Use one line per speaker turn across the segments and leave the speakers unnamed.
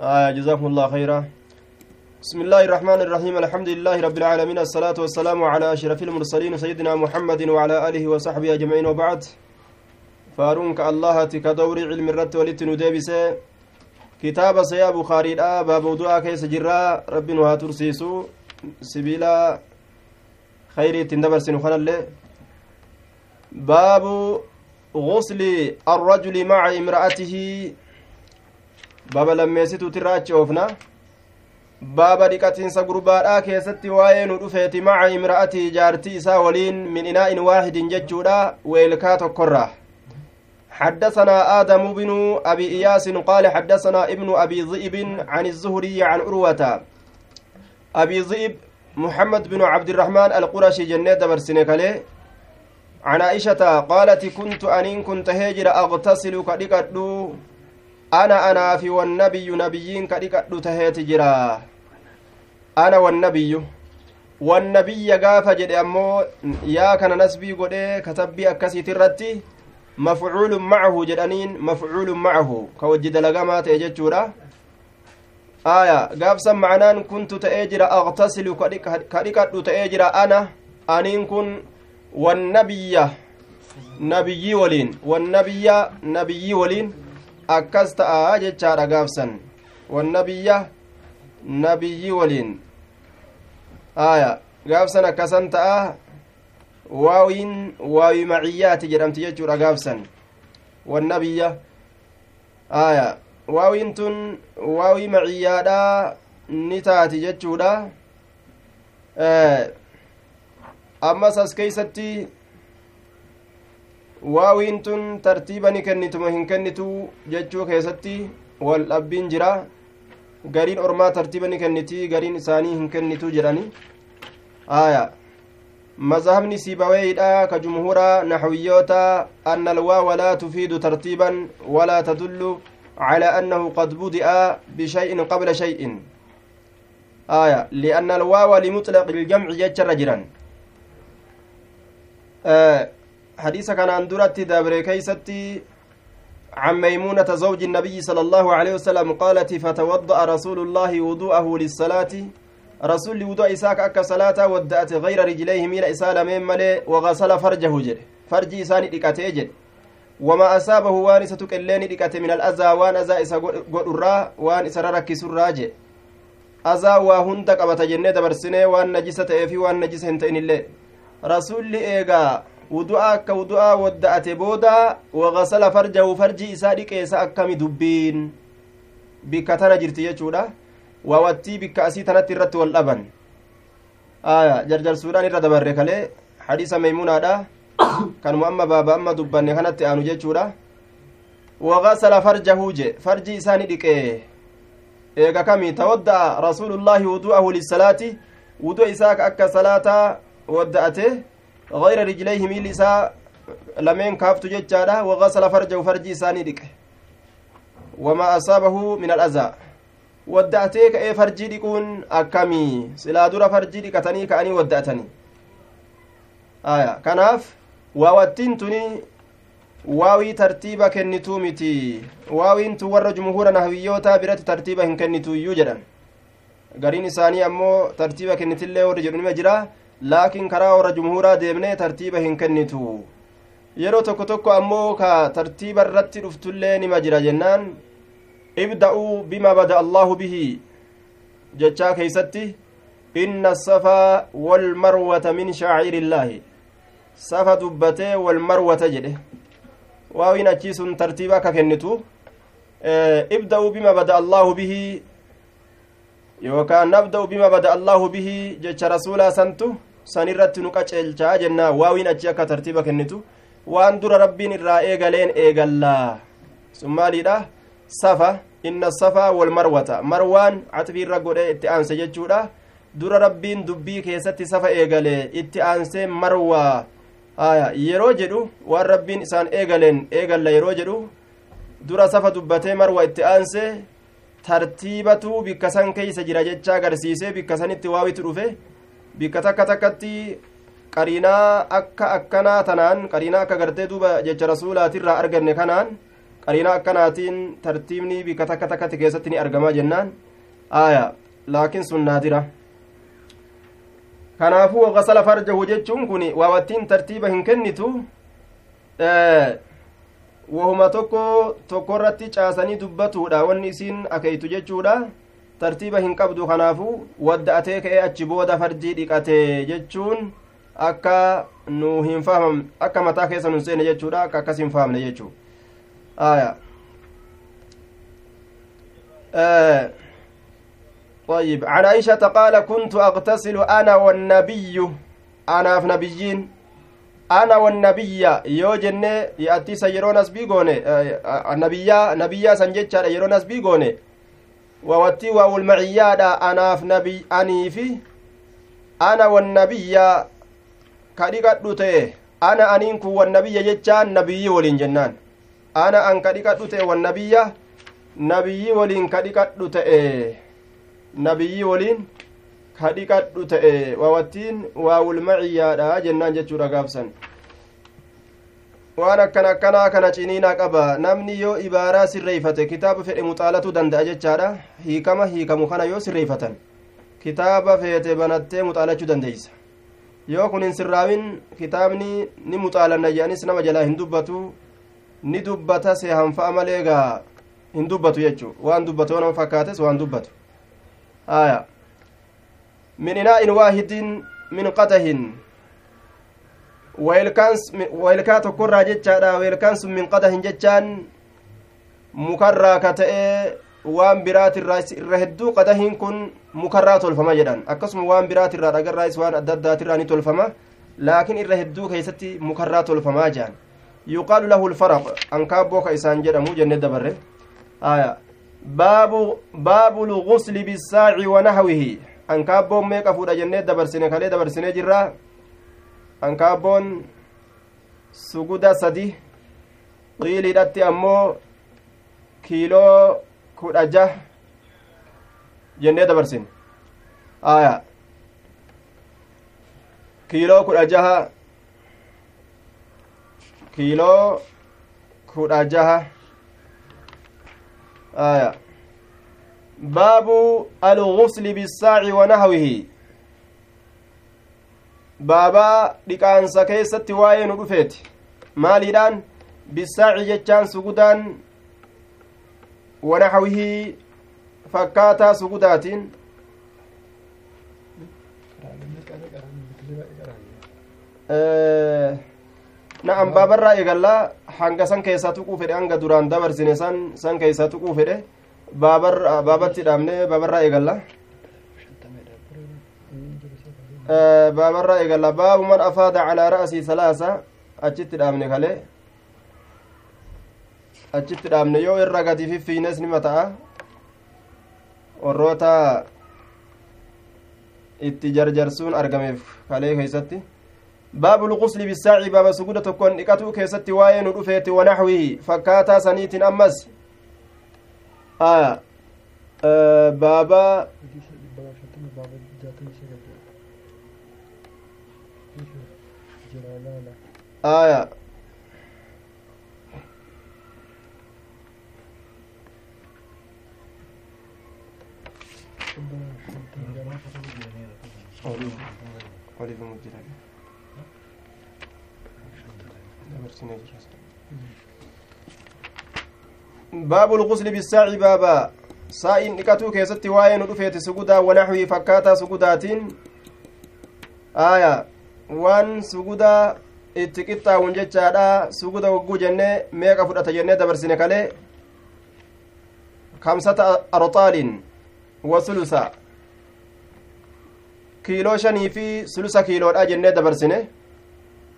آه جزاكم الله خيرا. بسم الله الرحمن الرحيم. الحمد لله رب العالمين الصلاة والسلام على أشرف المرسلين سيدنا محمد وعلى آله وصحبه أجمعين. وبعد فارونك الله تكدور علم الرد ولت ندبس. كتاب سيا بخاري باب ودعاء كيس جرا رب نها ترسيسو. سبيلا خير تندبر سنخنا باب غسل الرجل مع امرأته baaba lammeessituuti irraa achi oofna baaba dhiqatiinsa gurbaadhaa keessatti waa'ee nu dhufeeti maca imra'atii jaartii isaa waliin min inaa'in waahidin jechuudha weelkaa tokkorraa حدثنا آدم بن أبي إياس قال حدثنا ابن أبي ذئب عن الزهري عن عروة أبي ذئب محمد بن عبد الرحمن القرشي جنة برسنك عن عائشة قالت كنت أنين كنت هجر أغتسل كدكدو ana anaa fi wannabiyyu nabiyyiin ka dhiqadhu taheeti jira ana wannabiyyu wannabiyya gaafa jedhe ammoo yaa kana nasbii godhee katabbii akkasiiti irratti mafcuulun macahu jedhaniin mafcuulun macahu ka wajji dalagamaa ta'e jechuudha aya gaafsan macnaan kuntu ta'ee jira aqtasilu ka wannabiyya nabiyyii waliin wannabiyya nabiyyii waliin akkas ta'a jechaadha gaafsan wannabiyya nabiyyi waliin aya gaafsan akkasan ta'a waawiin waawi maciyyaati jedhamti jechuudha gaafsan wannabiyya aya waawiin tun waawii maciyyaadha ni taati jechuudha ammas as keeysatti waawiin tun tartiiba ni kennituma hin kennitu jechuu keessatti wal dhabbiin jira gariin ormaa tartiiba ni kenniti gariin isaanii hin kennitu jedhani aya mazhabni siibaweeydha ka jumhuura naxwiyyoota anna alwaawa laa tufiidu tartiiban walaa tadullu على أنه قد بدأ بشيء قبل شيء آية لأن الواو لمطلق الجمع يجر جرا آه كان عن درت دابر كيستي عن ميمونة زوج النبي صلى الله عليه وسلم قالت فتوضأ رسول الله وضوءه للصلاة. رسول وضوء إساك أكا صلاة ودأت غير رجليه ميل إسال من ملي وغسل فرجه جد. فرجي إساني دكاتي جد. وما أصابه وان إساتك اللين دكاتي من الأذى وان أذى إسا الرا وان إسا ركس الراجع أذى وهند قبت جنة برسنة وان نجسة في وان نجسة هنتين اللي رسول إيغا wudu'a akka wudu'a wadda'ate booda wagasala farjahu farji isaa dhiqeessa akkami dubbiin bikka tana jirti jechuudha waawattii bikka asii tanatti irratti wal dhaban aya jarjarsuudhaan irra dabarre kalee hadiisa maymuunaadha kanuma amma baaba amma dubbanne kanatti aanu jechuudha wagasala farjahu je farji isaani dhiqee eega kami tawadda'a rasuulullaahi wudu'ahu lissalaati wudu'a isaa akka salaataa wadda'ate غير رجليه ميل إساء لمن كافتو جتشادا وغسل فرجه فرجي إساني ديك وما أصابه من الأذى ودأتيك إيه فرجي ديكون أكمي سلا دور فرجي ديكتني كأني ودأتني آية كناف واوتين تني waawii tartiiba kennituu miti waawiintu warra jumhuura nahwiyyoota biratti tartiiba hin kennituuyyuu jedhan gariin isaanii ammoo tartiiba kennitillee warri jedhu nima jira laakiin karaa warra jumhuuraa deemnee tartiiba hin kennitu yeroo tokko tokko ammoo ka tartiiba irratti dhuftullee nima jira jennaan ibda'uu bima bada allaahu bihi jechaa keeysatti inna safaa walmarwata min shaaciirillaahi safa dubbatee walmarwata jedhe waawiin achii sun tartiiba akka kennitu ibda'uu bima bada allaahu bihi yookaan nabda'u bima bada allaahu bihi jecha rasuulaa santu san irratti nu qaceelchaa jennaa waawiin achi akka tartiiba kennitu waan dura rabbiin irraa eegaleen eegallaa. Sun maaliidha? Safa. Inna safaa wal marwata. Marwaan catfiirra godhe itti aanse jechuudha. Dura rabbiin dubbii keessatti safa eegale itti aansee marwaa aya yeroo jedhu waan rabbiin isaan eegaleen eegalla yeroo jedhu dura safa dubbatee marwa itti aanse tartiibatu bikka san keeysa jira jecha agarsiisee bikka sanitti waawitu dhufe bikka takka takkatti qariinaa akka akkanaa tanaan qariinaa akka gartee duuba jecha rasuulaatirraa arganne kanaan qariina akkanaatiin tartiibni bika takka takkatti keessatti ni argamaa jennaan aya laakiin sun naadira kanaafuu gasala farjahu jechuun kun waawattiin tartiiba hin kennitu wahuma tokko tokko irratti caasanii dubbatuudha wanni isiin akeeytu jechuudha tartiiba hin qabdu kanaafu wadda'atee ka'ee achi booda farjii dhiqate jechuun akka nu hin fahamne akka mataa keessa nun seene jechuudha akka akkas hin fahamne jechuu aya طيب عن عائشة قال كنت أغتسل أنا والنبي أنا في نبيين أنا والنبي يو جنة يأتي سيرون أسبي غوني النبيا نبيا سنجتشا ووتي والمعيادة أنا في نبي أني في أنا والنبي كدقت تيه أنا أنينكو والنبي جتشان نبي ولين جنان. أن كدقت تيه والنبي نبي ولين تيه nabiyyii waliin ka dhiqadhu ta'e waawattiin waawulmaciyyaadha jennaan jechuudha gaabsan waan akkana akkanaa kana ciniinaa qaba. Namni yoo ibaaraa sirreeyfate kitaaba fedhe muxaalatu danda'a jechaadha. Hiikama hiikamu kana yoo sirreeyfatan kitaaba feete banattee muxaalachuu dandeeysa yoo kun hin sirraawin kitaabni ni muxaalanna je'anis nama jalaa hin dubbatu. Ni dubbata seehanfa'a malee gaa hin dubbatu jechuu. Waan dubbatu yoo nama fakkaates waan dubbatu. Aya min inaa inaa'in waahidin min qatahin. ويلkaa tokkorraa jechaadha weelkaan sun min qadahin jechaan mukarraa ka ta'e waan biraatirraa irra hedduu qadahiin kun mukarraa tolfama jedhan akkasuma waan biraatirraa dhagarraas waan adda addaatirraa ni tolfama laakiin irra hedduu keeysatti mukarraa tolfamaa jedhan yuqaalu lahu lfaraq ankaabboo ka isaan jedhamu jenne dabarre aya baabu baabu lgusli bisaaci wanahawihi ankaabboon meeqa fuudha jennee dabarsine kalee dabarsinee jirra ankaabboon suguda sadi qiiliidhatti ammoo kiiloo kudha jah jennee dabarsine aya kiiloo kudha jaha kiiloo kudha jaha آية باب الغسل بالساع ونحوه baabaa dhiqaansa keessatti waa'ee nu dhufeeti. Maaliidhaan? Bisaaci jechaan sugudaan wanaxawihii fakkaataa sugudaatiin. Na'am baabarraa eegallaa. Hanga san keessaa tuquu fedhe hanga duraan dabarsine san san keessaa tuquu fedhe. Baabatti dhaabne baabarraa eegallaa baabarraa eegallaa baabu man afaada calaa ra'asii salaasa achitti dhaabne kalee achitti dhaabne yoo irra gadi fiffiines nima ta'a warroota itti jarjarsuun argameef kalee keeysatti باب الغسل بالساعي باب سجودة تكون نكتو كيستي واين ودفيت ونحوه فكاتا سنيت أمس آه. آه بابا آية. باب الغسل بالساعي بابا. سائن نكتو كيستي واين رفيت سجودا ونحوي فكاتا سجوداتين. آية. وان سجودا itti qixxaawun jechaadha. Suguda wagguu jenne meeqa fudhata jennee dabarsine kalee kamsata arxaalin wa sulusa. Kiiloo shanii fi sulusa kiiloodha jennee dabarsine.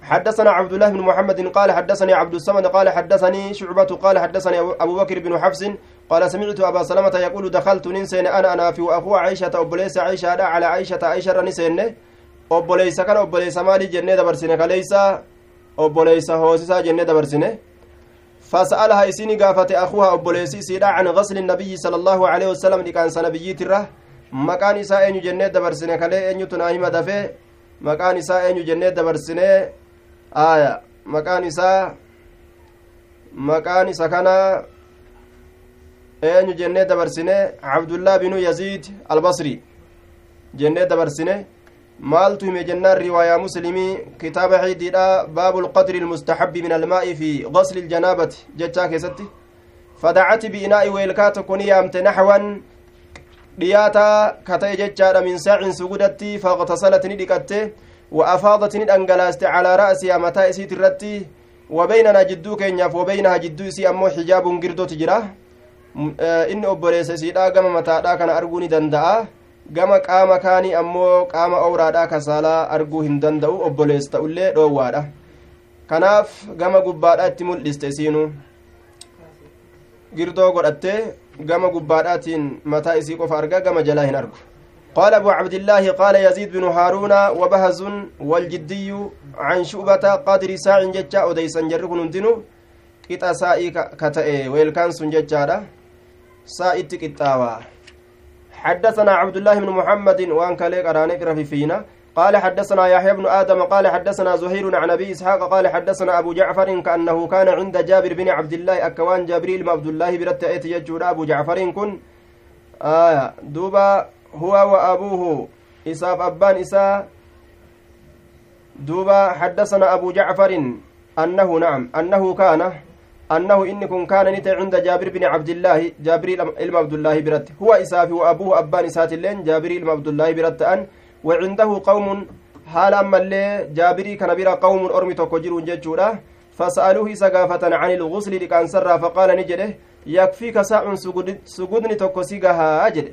حدثنا عبد الله بن محمد قال حدثني عبد الصمد قال حدثني شعبة قال حدثني أبو بكر بن حفص قال سمعت أبا سلمة يقول دخلت ننسين أنا أنا في وأخو عائشة أبوليس عائشة على عائشة عائشة نسين أبوليس كان أبوليس مالي جنة دبرسنة كليس أبوليس هوسسا جنة دبرسنة فسألها إسيني قافت أخوها أبوليس سيدا عن غسل النبي صلى الله عليه وسلم لكان سنبيت الره مكان إساء أن جنة دبرسنة كلي أن يتناهم دفه مكان إساء أن جنة دبرسنة aya maqaan isaa maqaan isa kana eenyu jennee dabarsine? Cabdullaa binu yaziid albasri jennee dabarsine. Maaltu hime jennaan riwaayaa muslimii kitaaba xiidiidha baabu lqadri ilmustaxabbi min almaa'i fi gasli iljanaabati jechaa keessatti fadacati biinaa'i weelkaa tokko ni yaamte naxwan dhiyaataa ka ta'e jechaadha min saacin sugudatti faqtasalat ni dhiqatte wa afaadat ni dhangalaaste calaa ra'sihaa mataa isiit irratti wa beynanaa jidduu keenyaaf wa beynahaa jidduu isii ammoo xijaabun girdoti jira inni obboleessa isiidha gama mataadhaa kana arguu ni danda'a gama qaama kaanii ammoo qaama owraadhaa kasaalaa arguu hin danda'u obboleessa ta'ullee dhoowwaadha kanaaf gama gubbaadhaa itti mul'iste isiinu girdoo godhattee gama gubbaadhaatiin mataa isii qofa arga gama jalaa hin argu قال أبو عبد الله قال يزيد بن هارون وبهز والجدي عن شعبة قدر ساع ججا أديسا جركن اندنو قطع سائي كتئ ويلكان سنججارة سائي تكتاوا حدثنا عبد الله بن محمد وان كاليك أرانيك رفيفينا. قال حدثنا يحيى بن آدم قال حدثنا زهير عن أبي إسحاق قال حدثنا أبو جعفر كأنه كان عند جابر بن عبد الله أكوان جابريل عبد الله برت يجور أبو جعفر كن. آية دوبا هو وأبوه إساف أبان إسا. دوبا حدثنا أبو جعفر أنه نعم أنه كان أنه إنكم كان نت عند جابر بن عبد الله جابريل إلم عبد الله برت هو إساف وأبوه أبان إسات اللين جابريل عبد الله برت أن وعنده قوم حال أما اللي جابري كان بira قوم أرمي تكجر ججورا فسألوه سقافة عن الغسل سرى فقال نجده يكفيك ساع سجودني تكو سيقها أجد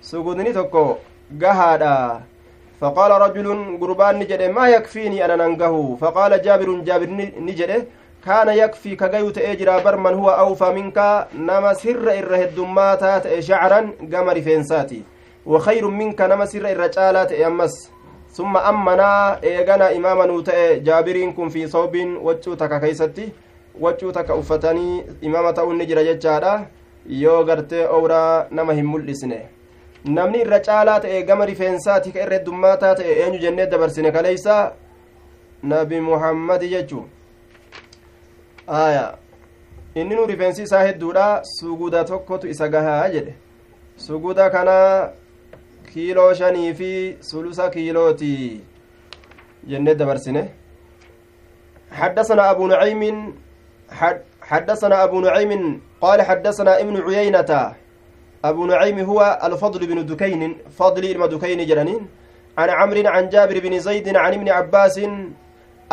سجودني تكو قهادا. فقال رجل قربان نجده ما يكفيني أنا ننقه فقال جابر جابر نجده كان يكفي كغيوت إجرا برمن هو أوفى منك نما سر إرهدماتات شعرا قمر فينساتي. وخير منك نما سر الرجالات أمس ثم أمنا إيغانا إماما نوتأ جابرين كن في صوب وجو تكا كيستي وجو تكا أفتني إمامة أون نجر ججارة yoo gartee owraa nama hin mul'isne namni irra caalaa ta'e gama rifeensaati ka irra heddummataa ta'e eenyu jennee dabarsine kaleeysa nabi muhammadi jechuu aya inni nu rifeensi isaa hedduudha suguda tokkotu isa gahaa jedhe suguda kana kiiloo shanii fi sulusa kiilooti jennee dabarsine حدثنا أبو نعيم حدثنا أبو نعيم قال حدثنا ابن عيينة أبو نعيم هو الفضل بن دكين فضل بن دكين جرنين عن عمرو عن جابر بن زيد عن ابن عباس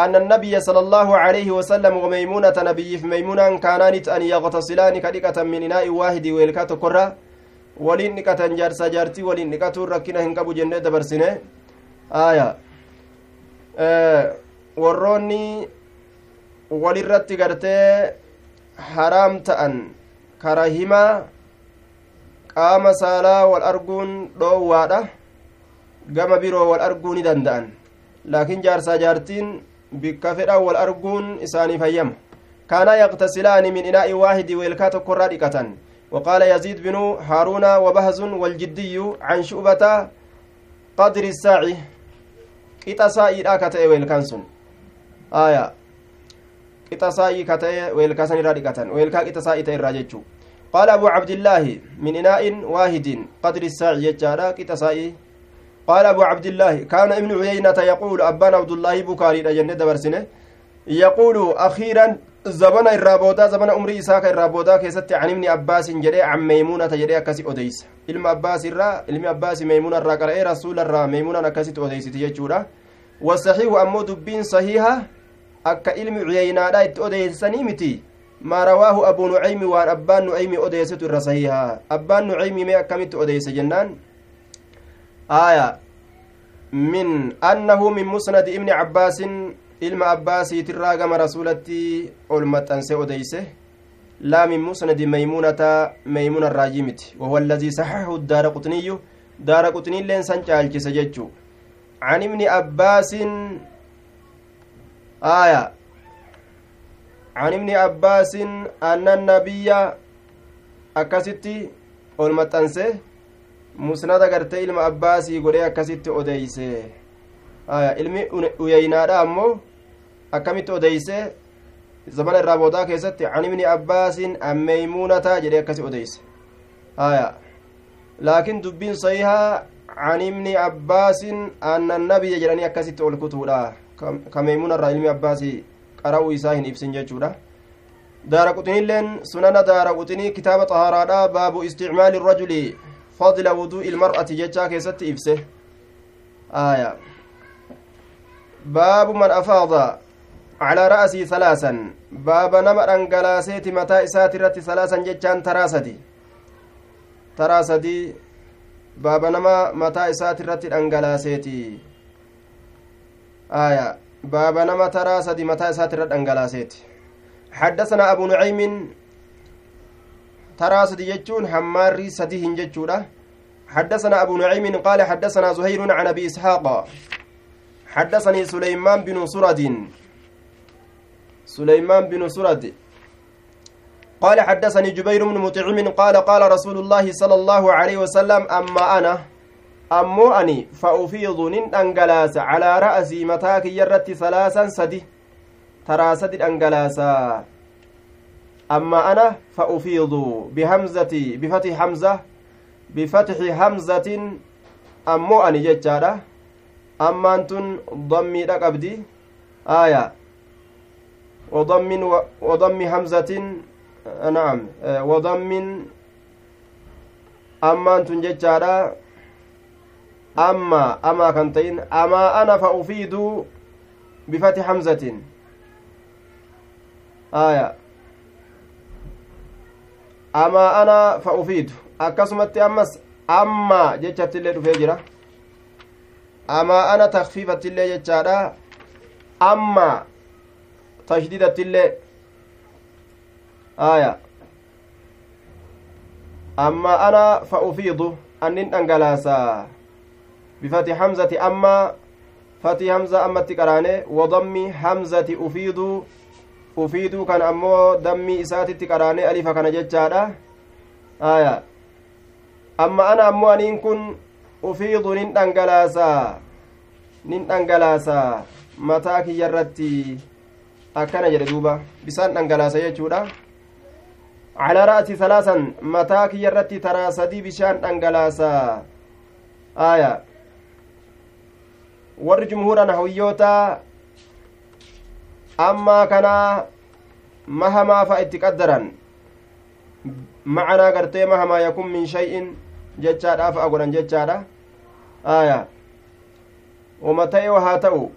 أن النبي صلى الله عليه وسلم وميمونة نبي في ميمونة كانانت أن يغتسلان كدكة من إناء واحد ويلكات كرة dhiqatuun rakkina hin qabu jennee dabarsine aya warroonni walirratti gartee haraam ta'an kara himaa qaama saalaa wal arguun dhoowwaadha gama biroo wal arguu ni danda'an laakiin jaarsaa jaartiin bikka fedhan wal arguun isaaniif hayyama kaanaa yaqtasilaani min inaa'i waahidi weelkaa tokkorraa dhiqatan. وقال يزيد بن هارون وبهز والجدي عن شعبة قدر الساعي قطع ساعي لا كتئ ويلكانسون آية قطع ساعي كتئ ويلكاسن رادقة ويلكا قطع ساعي تيراججو قال أبو عبد الله من إناء واحد قدر الساعي يجارا قطع ساعي قال أبو عبد الله كان ابن عيينة يقول أبان عبد الله بكاري جنة دبرسنه يقول أخيرا zabana irraa boodaa zabana umrii isaa ka irraa boodaa keessatti an ibni abbaasin jedhee an meeymuunata jedhee akkasi odeysa ilma abbaas irraa ilmi abbaasi meeymuuna irraa qara'ee rasuula irraa meeymuunaan akkasitti odeysiti jechuudha wasaxiihu ammoo dubbiin sahiiha akka ilmi cuyeynaadha itti odeysanii miti maa rawaahu abuu nucaymi waan abbaan nucaymi odeysetu irra sahiiha abbaan nucaymi mee aya min annahu min musnadi ibni abbaasin ilma abbaasiitirraa gama rasuulatti ol maxxanse odeyse laa min musnadi meymuunata meymuna irraajii miti wahuwa alladii saxaxahu daara quxniyyu daara quxniilleen san caalchise jechuu can ibni abbaasin aya can ibni abbaasin anna annabiyya akkasitti ol maxxanse musnada gartee ilma abbaasii godhee akkasitti odeyse ilmi uyeynaadha ammoo akkamitti odeyse zamana irraa boodaa keessatti can ibni abbaasin an meeymuunata jedhee akkasi odeyse haya laakiin dubbiin sahihaa can ibni abbaasin anna nabiyya jedhanii akkasitti ol kutuudha ka meeymuuna irraa ilmi abbaasi qara'uu isaa hin ibsin jechuudha daara quxinilleen sunana daara quxinii kitaaba xahaaraadha baabu isticmaali rajuli jechaa keessatti ibse aya baabu man afaada calaa ra'asii salaasan baaba nama dhangalaaseeti mataa isaati irratti salaasan jechaan taraa sadi taraa sadii baaba nama mataa isaati irratti dhangalaaseeti aya baaba nama taraa sadi mataa isaati irra dhangalaaseeti حدثنا أبو نعيم ترى سدي جتون حماري سدي هنجتشورة حدثنا أبو نعيم قال حدثنا زهير عن أبي إسحاق. حدثني سليمان بن سرد. سليمان بن سرد. قال حدثني جبير بن مطعم قال قال رسول الله صلى الله عليه وسلم أما أنا أمو أني فأفيض ننقلاس على رأسي متاك يرت ثلاثا سدي. ترى سدي أنقلاسا أما أنا فأفيض بهمزة بفتح حمزة بفتح همزة أمو أني جتشارة أما أنتن ضمي لقبدي آية. وضم وضم همزة نعم. وضم أما أنتن جتشارة أما أما كنتين. أما أنا فأفيد بفتح حمزة. آية. أما أنا فأفيد أكسمت أمس أما جتشت اللي رفيجرة أما أنا تخفيفة اللي جتشارة أما تشديدة اللي آية أما أنا فأفيض أنين أنجلاسا بفتح حمزة أما فتح حمزة أما تكراني وضم حمزة أفيض ufiiduu kan ammoo dammii isaatitti qaraanee alifa kana jechaadha aya amma ana ammoo aniin kun ufiidu nin dhangalaasaa nin dhangalaasaa mataa kiyya irratti akkana jedhe duuba bisaan dhangalaasa jechuudha calaa ra'ati salaasan mataa kiyya irratti taraa bishaan dhangalaasaa aya warri jumhuura nahawiyyoota ammaa kana mahamaa fa itti qaddaran macanaa gartee mahamaa yakun min shay'in jechaadhaa fa'a godhan jechaadha aya wama ta'e haa ta'u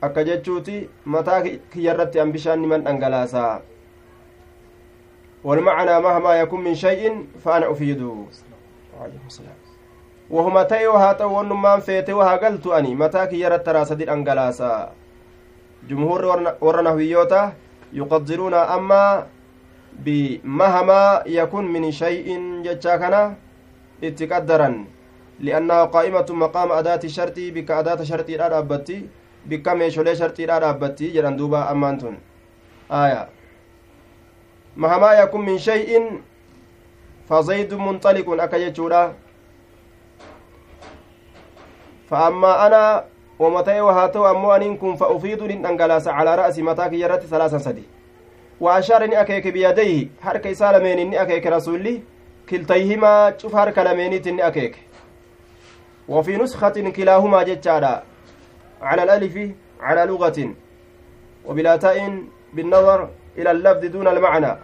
akka jechuuti mataa kiyya irratti an bishaan niman dhangalaasaa والمعنى مهما يكون من شيء فأنا أفيد وهما تيو هاتو ونمان فيتو هاقلت أني متاك يرى جمهور ورا نهويوتا يقدرون أما بمهما يكون من شيء جتشاكنا اتقدرا. لأنها قائمة مقام أداة الشرط بك أداة شرط لا رابتي بك ميشولي شرط لا رابتي جران دوبا أمانتون آية. مهما يكون من شيء فزيد منطلق أكجتشورا فأما أنا ومتى وهاتو أمو أنين كن فأفيد لننقلاس على رأس متاك يرت ثلاثا سدي. وأشار أكيك بيديه حركة سالمين إني أكيك رسولي كلتيهما شوف حركة لمينيت إني أكيك. وفي نسخة كلاهما جتشادا على الألف على لغة وبلا تاء بالنظر إلى اللفظ دون المعنى.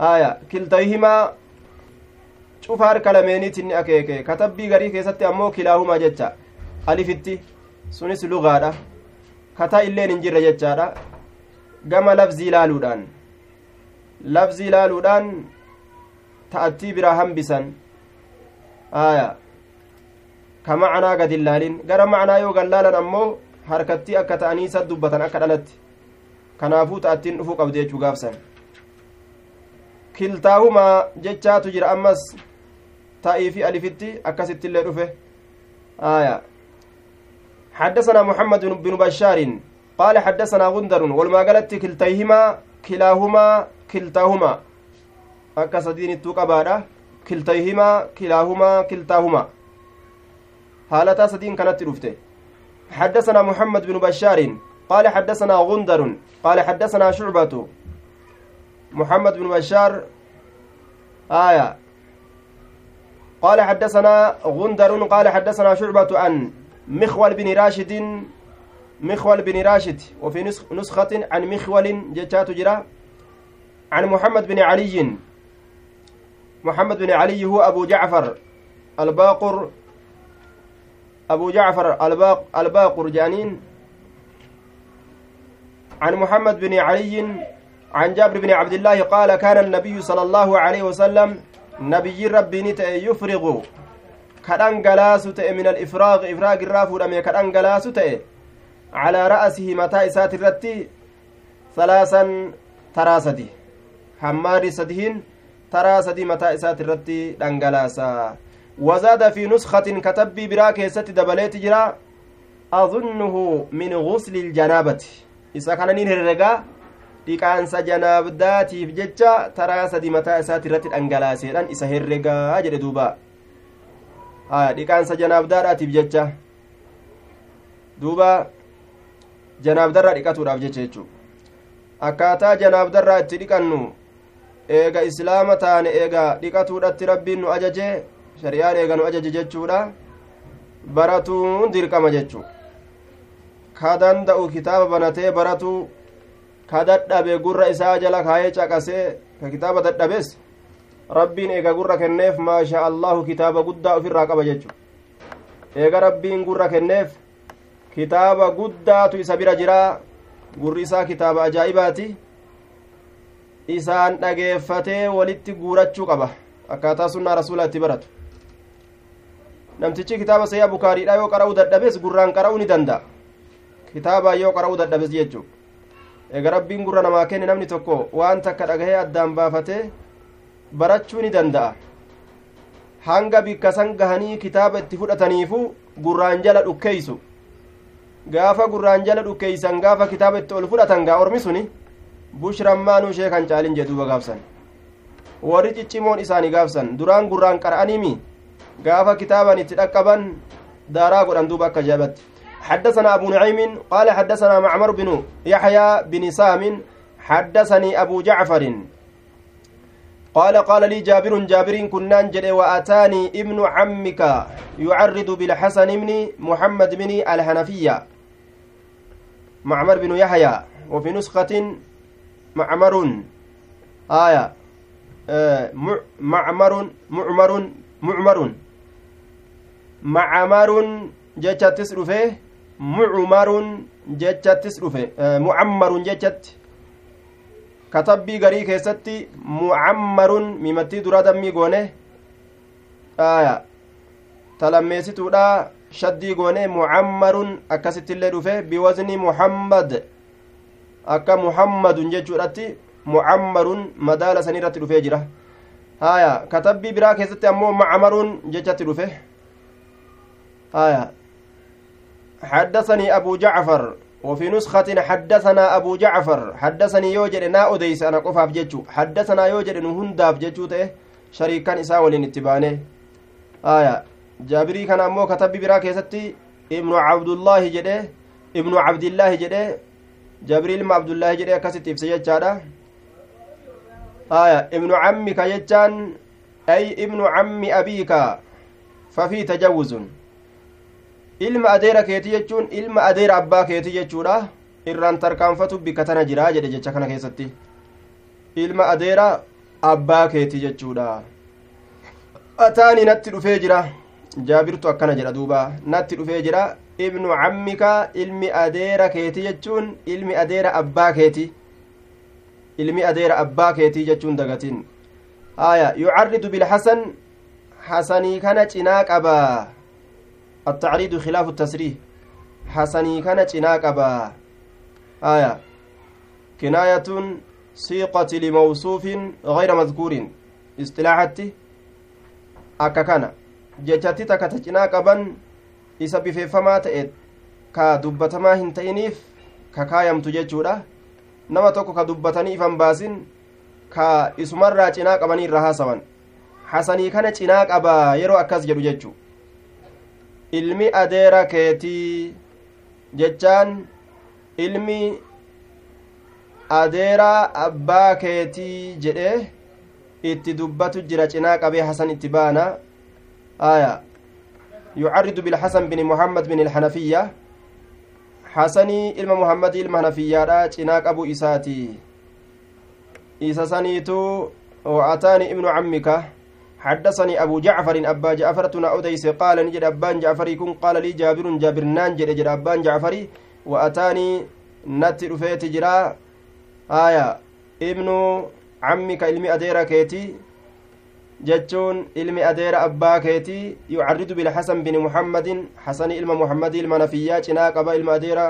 آية كلتيهما شوف حركة لمينيت إني أكيك. كتبي غريك ستي أمو كلاهما جتشا. ألفتي sunis lugaadha. Kataa illeen hin jirre jechaadha. Gama lafzii ilaaluudhaan. Lafzii ilaaluudhaan ta'attii biraa hambisan. Aya ka macanaa gad illaalin gara macanaa yoo gallaalan ammoo harkattii akka ta'anii isa dubbatan akka dhalatti. Kanaafuu ta'attiin dhufuu qabdi jechuu gaafsan. Kiltaahumaa jechaatu jira ammas ta'ii fi alifitti akkasitti illee dhufe. Aya حدثنا محمد بن بشار قال حدثنا غندر والما قالت كلتيهما كلاهما كلتاهما. أكا سدين التوقبارة كلتيهما كلاهما كلتاهما. هالتا سدين كانت رفته حدثنا محمد بن بشار قال حدثنا غندر قال حدثنا شعبة. محمد بن بشار آية. قال حدثنا غندر قال حدثنا شعبة عن مخول بن راشد مخول بن راشد وفي نسخة عن مخول جتات جرا عن محمد بن علي. محمد بن علي هو أبو جعفر الباقر أبو جعفر الباق الباقر جانين. عن محمد بن علي عن جابر بن عبد الله قال كان النبي صلى الله عليه وسلم نبي ربي نتأ يفرغ كدنجلاس تأ من الإفراغ إفراغ الرافود أمي كدنجلاس تأ على رأسه متى إسات الرتي ثلاثا تراسدي حمار سدهن تراسدي متى إسات الرتي دنجلاسا وزاد في نسخة كتبي براكي ست دبليت جرا أظنه من غسل الجنابة إذا كان نهرقا dhiqaansa janaabdaatiif jecha taraa sadi mataa isaati irratti dhangalaaseedhaan isa herregaa jedhe duuba. Dhiqaansa janaabdaadhaatiif jecha duuba janaabdarraa dhiqatuudhaaf jecha jechuu akkaataa janaabdarraa itti dhiqannu eega islaama taane eega dhiqatuudhatti rabbiin nu ajaje shari'aan eega nu ajaje jechuudha baratuun dirqama jechuu ka danda'u kitaaba banatee baratuu ka dadhabe gurra isaa jala kaayee caqasee ka kitaaba dadhabes rabbiin eega gurra kenneef maasha allahu kitaaba guddaa ofirraa qaba jechu eega rabbiin gurra kenneef kitaaba guddaatu isa bira jiraa gurri isaa kitaaba ajaa'ibaati. Isaan dhageeffatee walitti guurachuu qaba. Akkaataa sunnaa rasuulaa itti baratu. Namtichi kitaaba sayyaa bukaariidha yoo qara'uu dadhabes gurraan qara'uu ni danda'a. Kitaabaa yoo qara'uu dadhabes jechuudha. Eega rabbiin gurra namaa kenne namni tokko waan takka dhagahee addaan baafatee barachuu ni danda'a hanga bikka san gahanii kitaaba itti fudhataniifu gurraan jala dhukkeeysu gaafa gurraan jala dhukkeeysan gaafa kitaaba itti ol fudhatan gaa ormi suni bushrammaanuu ishee kan caalin jedhuuba gaafsan warri ciccimoon isaanii gaafsan duraan gurraan qara'aniimi gaafa kitaaban itti dhaqqaban daaraa godhan duuba akka jaabatti حدثنا أبو نعيم قال حدثنا معمر بن يحيى بن سام حدثني أبو جعفر قال قال لي جابر جابر كنان جد وأتاني ابن عمك يعرض بالحسن بن محمد بن الحنفية. معمر بن يحيى وفي نسخة معمر آية آه معمر معمر معمر. معمر جتت رفيه mucmarun jechattis dhufe mucammarun jechatti katabbii garii keessatti mucammarun mimattii duraa dammii goone aya talammeessituudha shaddii goone mucammarun akkasittillee dhufe biwazni muhammad akka muhammadun jechuudhatti mucammarun madaala sanirratti dhufee jira haya katabbii biraa keessatti ammoo macmarun jechatti dhufe haya حدثني أبو جعفر وفي نسخة حدثنا أبو جعفر حدثني يوجد نا أديس أنا قفاف جتشو. حدثنا يوجد نهنداف جتشو تيه شريكان إساء ولين اتبانه. آية. جابري كان أمو كتب برا كيستي ابن عبد الله جده ابن عبد الله جده جبريل ما عبد الله جده كست إفسي جادا آية. ابن عمك يجان أي ابن عم أبيك ففي تجوز. Ilma adeera keetii jechuun ilma adeera abbaa keetii jechuudha. Irraan tarkaanfatu bikka tana jira jedhe jecha kana keessatti. Ilma adeera abbaa keetii jechuudha. Ataani natti dhufee jira. Jaabirtu akkana jedha duuba. Natti dhufee jira. Ibnu cammika ilmi adeera keetii jechuun ilmi adeera abbaa keetii. Ilmi adeera abbaa keetii jechuun dagatiin haya yucarridu bilhasan. Hasanii kana cinaa qabaa التعريض خلاف التسريح حسني كان جناقبا آية كناية سيقة لموصوف غير مذكور اصطلاحتي akka kana jechatti takka ta cinaa qaban isa bifeeffamaa ta'e ka dubbatamaa hin ta'iniif ka kaayamtu jechuudha nama tokko ka dubbatanii ifan baasin ka isumarraa cinaa qabanii irra haasawan hasanii kana cinaa qabaa yeroo akkas jedhu jechuu ilmi adeera keetii jechaan ilmi adeeraa abbaa keetii jedhee itti dubbatu jira cinaa qabee hasan itti baana aya yucarridu bilhasan bin muhammad bin ilhanafiyya hasanii ilma muhammadii ilma hanafiyyaadha cinaa qabu isaati isa saniitu وأتاني ابن عمك حدثني أبو جعفر أبا جعفر أوديس قال نجد أبان جعفر يكون قال لي جابر جابر نانجد جد أبان جعفر وأتاني نت رفيت جرا آية ابن عمك علمي أديرا كيتي jechuun ilmi adeera abbaa keetii yucarridu bilxasan bini muhammadin xasani ilma muhammadii ilma nafiyyaa cinaa qaba ilma adeera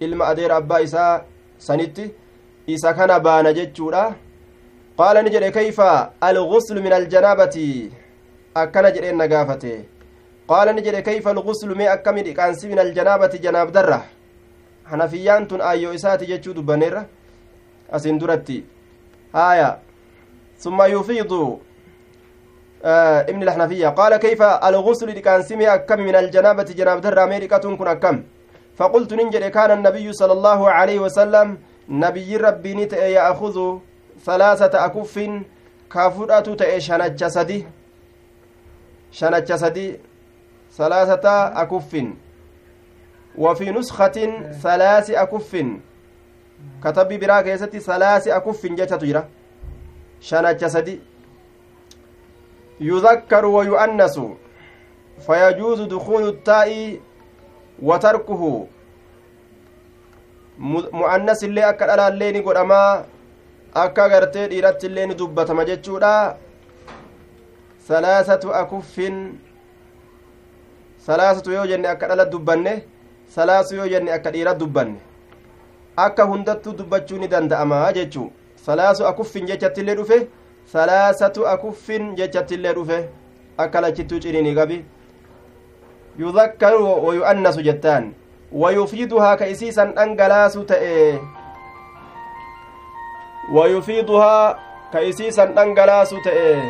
ilma adeera abbaa isaa sanitti isa kana baana jechuudha jedhe kayfa alguslu min aljanaabati akkana jedheen na gaafate qaala ni jedhe kayfa alguslu mee akkami dhiqaansi min aljanaabati janaabdarra hanafiyyaan tun aayyoo isaati jechuu dubbaneerra asin duratti haaya ثم يفيض آه ابن الحنفية قال كيف الغسل كان سمي أكم من الجنابة جناب در أمريكا كن أكم فقلت ننجر كان النبي صلى الله عليه وسلم نبي ربي نت يأخذ ثلاثة أكف كافرة تأي شنج سدي. شنج سدي. ثلاثة أكف. وفي نسخة ثلاث أكف. كتب براك يستي ثلاث أكف جتة جرا شنج سدي. يذكر ويؤنس. فيجوز دخول التاء وتركه. mu'annas illee akka dhalaallee ni godhama akka gartee dhiiratti illee ni dubbatama jechuudha salaasatu akuffin salaasatu yoo jenne akka dhala dubbanne salaasu yoo jenne akka dhiira dubbanne akka hundattuu dubbachuu ni danda'ama jechuu salaasu akuffin jechatti illee dhufe salaasatu akuffin jechatti illee dhufe akka lachittuu ciniini qabi yudakkaru wayu'annasu jettaan ويفيدها كيسيسا أنجلاس تأي ويفيدها كيسيسا أنجلاس تأي